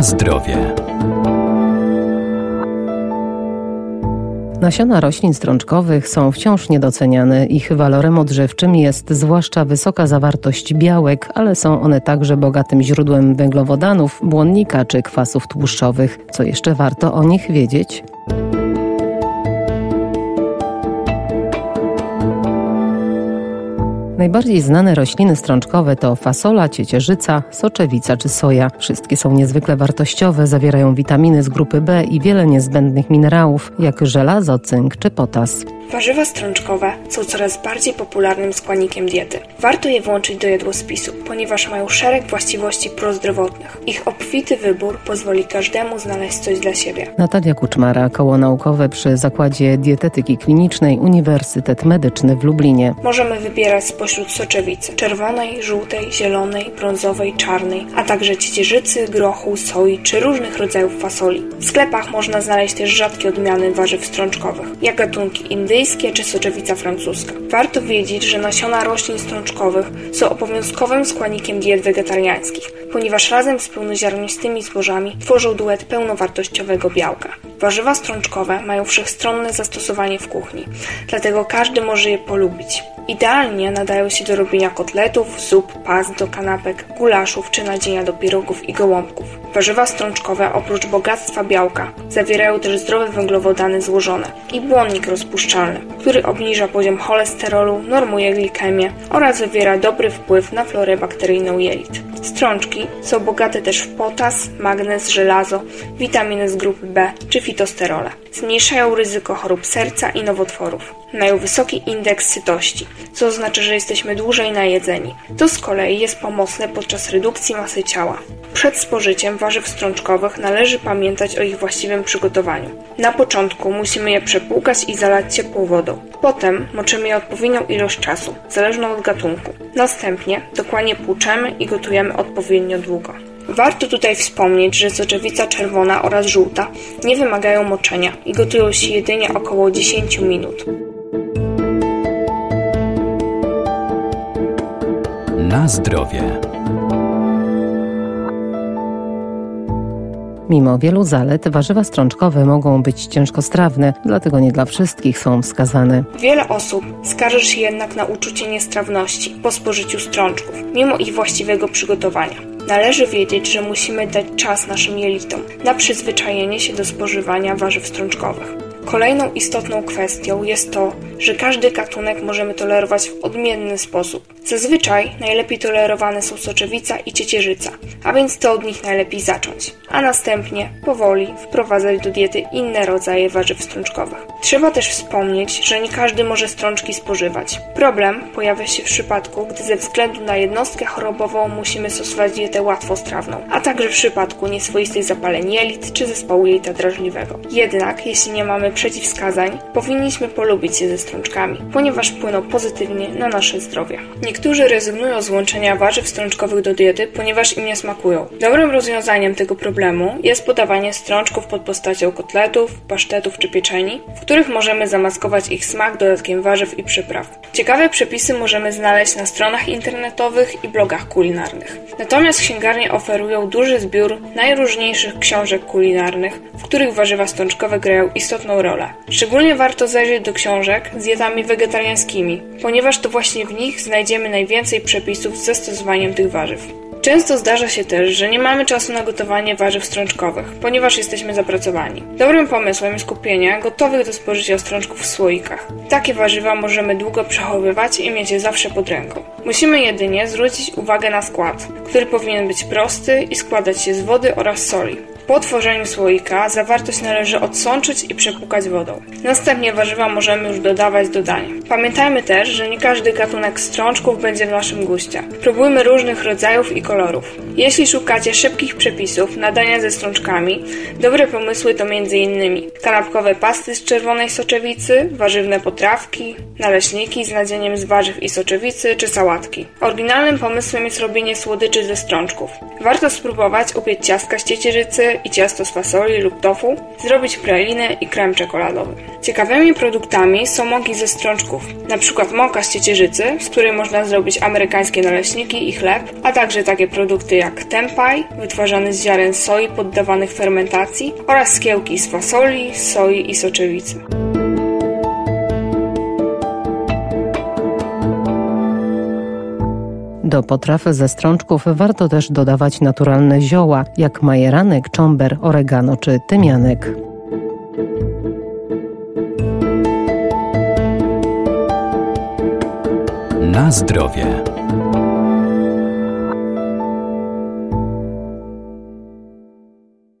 Zdrowie. Nasiona roślin strączkowych są wciąż niedoceniane. Ich walorem odżywczym jest zwłaszcza wysoka zawartość białek, ale są one także bogatym źródłem węglowodanów, błonnika czy kwasów tłuszczowych. Co jeszcze warto o nich wiedzieć? Najbardziej znane rośliny strączkowe to fasola, ciecierzyca, soczewica czy soja. Wszystkie są niezwykle wartościowe, zawierają witaminy z grupy B i wiele niezbędnych minerałów, jak żelazo, cynk czy potas. Warzywa strączkowe są coraz bardziej popularnym składnikiem diety. Warto je włączyć do jadłospisu, ponieważ mają szereg właściwości prozdrowotnych. Ich obfity wybór pozwoli każdemu znaleźć coś dla siebie. Natalia Kuczmara, koło naukowe przy Zakładzie Dietetyki Klinicznej Uniwersytet Medyczny w Lublinie. Możemy wybierać spośród soczewicy czerwonej, żółtej, zielonej, brązowej, czarnej, a także ciecierzycy, grochu, soi czy różnych rodzajów fasoli. W sklepach można znaleźć też rzadkie odmiany warzyw strączkowych, jak gatunki indyjskie, brytyjskie czy soczewica francuska. Warto wiedzieć, że nasiona roślin strączkowych są obowiązkowym składnikiem diet wegetariańskich, ponieważ razem z pełnoziarnistymi zbożami tworzą duet pełnowartościowego białka. Warzywa strączkowe mają wszechstronne zastosowanie w kuchni, dlatego każdy może je polubić. Idealnie nadają się do robienia kotletów, zup, pas do kanapek, gulaszów czy nadzienia do pierogów i gołąbków. Warzywa strączkowe oprócz bogactwa białka zawierają też zdrowe węglowodany złożone i błonnik rozpuszczalny, który obniża poziom cholesterolu, normuje glikemię oraz wywiera dobry wpływ na florę bakteryjną jelit. Strączki są bogate też w potas, magnez, żelazo, witaminy z grupy B czy fitosterole. Zmniejszają ryzyko chorób serca i nowotworów. Mają wysoki indeks sytości, co oznacza, że jesteśmy dłużej najedzeni. To z kolei jest pomocne podczas redukcji masy ciała. Przed spożyciem warzyw strączkowych należy pamiętać o ich właściwym przygotowaniu. Na początku musimy je przepłukać i zalać ciepłą wodą. Potem moczymy je odpowiednią ilość czasu, zależną od gatunku. Następnie dokładnie płuczemy i gotujemy odpowiednio długo. Warto tutaj wspomnieć, że soczewica czerwona oraz żółta nie wymagają moczenia i gotują się jedynie około 10 minut. Na zdrowie. Mimo wielu zalet, warzywa strączkowe mogą być ciężkostrawne, dlatego nie dla wszystkich są wskazane. Wiele osób skarży się jednak na uczucie niestrawności po spożyciu strączków, mimo ich właściwego przygotowania. Należy wiedzieć, że musimy dać czas naszym jelitom na przyzwyczajenie się do spożywania warzyw strączkowych. Kolejną istotną kwestią jest to, że każdy gatunek możemy tolerować w odmienny sposób. Zazwyczaj najlepiej tolerowane są soczewica i ciecierzyca, a więc to od nich najlepiej zacząć, a następnie powoli wprowadzać do diety inne rodzaje warzyw strączkowych. Trzeba też wspomnieć, że nie każdy może strączki spożywać. Problem pojawia się w przypadku, gdy ze względu na jednostkę chorobową musimy stosować dietę łatwostrawną, a także w przypadku nieswoistych zapaleń jelit czy zespołu jelita drażliwego. Jednak, jeśli nie mamy przeciwwskazań, powinniśmy polubić się ze strączkami, ponieważ wpłyną pozytywnie na nasze zdrowie. Niektórzy rezygnują z łączenia warzyw strączkowych do diety, ponieważ im nie smakują. Dobrym rozwiązaniem tego problemu jest podawanie strączków pod postacią kotletów, pasztetów czy pieczeni, w których możemy zamaskować ich smak dodatkiem warzyw i przypraw. Ciekawe przepisy możemy znaleźć na stronach internetowych i blogach kulinarnych. Natomiast księgarnie oferują duży zbiór najróżniejszych książek kulinarnych, w których warzywa strączkowe grają istotną rolę. Szczególnie warto zajrzeć do książek z dietami wegetariańskimi, ponieważ to właśnie w nich znajdziemy najwięcej przepisów z zastosowaniem tych warzyw. Często zdarza się też, że nie mamy czasu na gotowanie warzyw strączkowych, ponieważ jesteśmy zapracowani. Dobrym pomysłem jest kupienie gotowych do spożycia strączków w słoikach. Takie warzywa możemy długo przechowywać i mieć je zawsze pod ręką. Musimy jedynie zwrócić uwagę na skład, który powinien być prosty i składać się z wody oraz soli. Po tworzeniu słoika zawartość należy odsączyć i przepłukać wodą. Następnie warzywa możemy już dodawać do dań. Pamiętajmy też, że nie każdy gatunek strączków będzie w naszym guście. Próbujmy różnych rodzajów i kolorów. Jeśli szukacie szybkich przepisów na dania ze strączkami, dobre pomysły to m.in. kanapkowe pasty z czerwonej soczewicy, warzywne potrawki, naleśniki z nadzieniem z warzyw i soczewicy czy sałatki. Oryginalnym pomysłem jest robienie słodyczy ze strączków. Warto spróbować upiec ciastka z ciecierzycy i ciasto z fasoli lub tofu, zrobić pralinę i krem czekoladowy. Ciekawymi produktami są moki ze strączków, np. moka z ciecierzycy, z której można zrobić amerykańskie naleśniki i chleb, a także takie produkty jak tempaj, wytwarzany z ziaren soi poddawanych fermentacji oraz skiełki z fasoli, soi i soczewicy. Do potraw ze strączków warto też dodawać naturalne zioła, jak majeranek, czomber, oregano czy tymianek. Na zdrowie.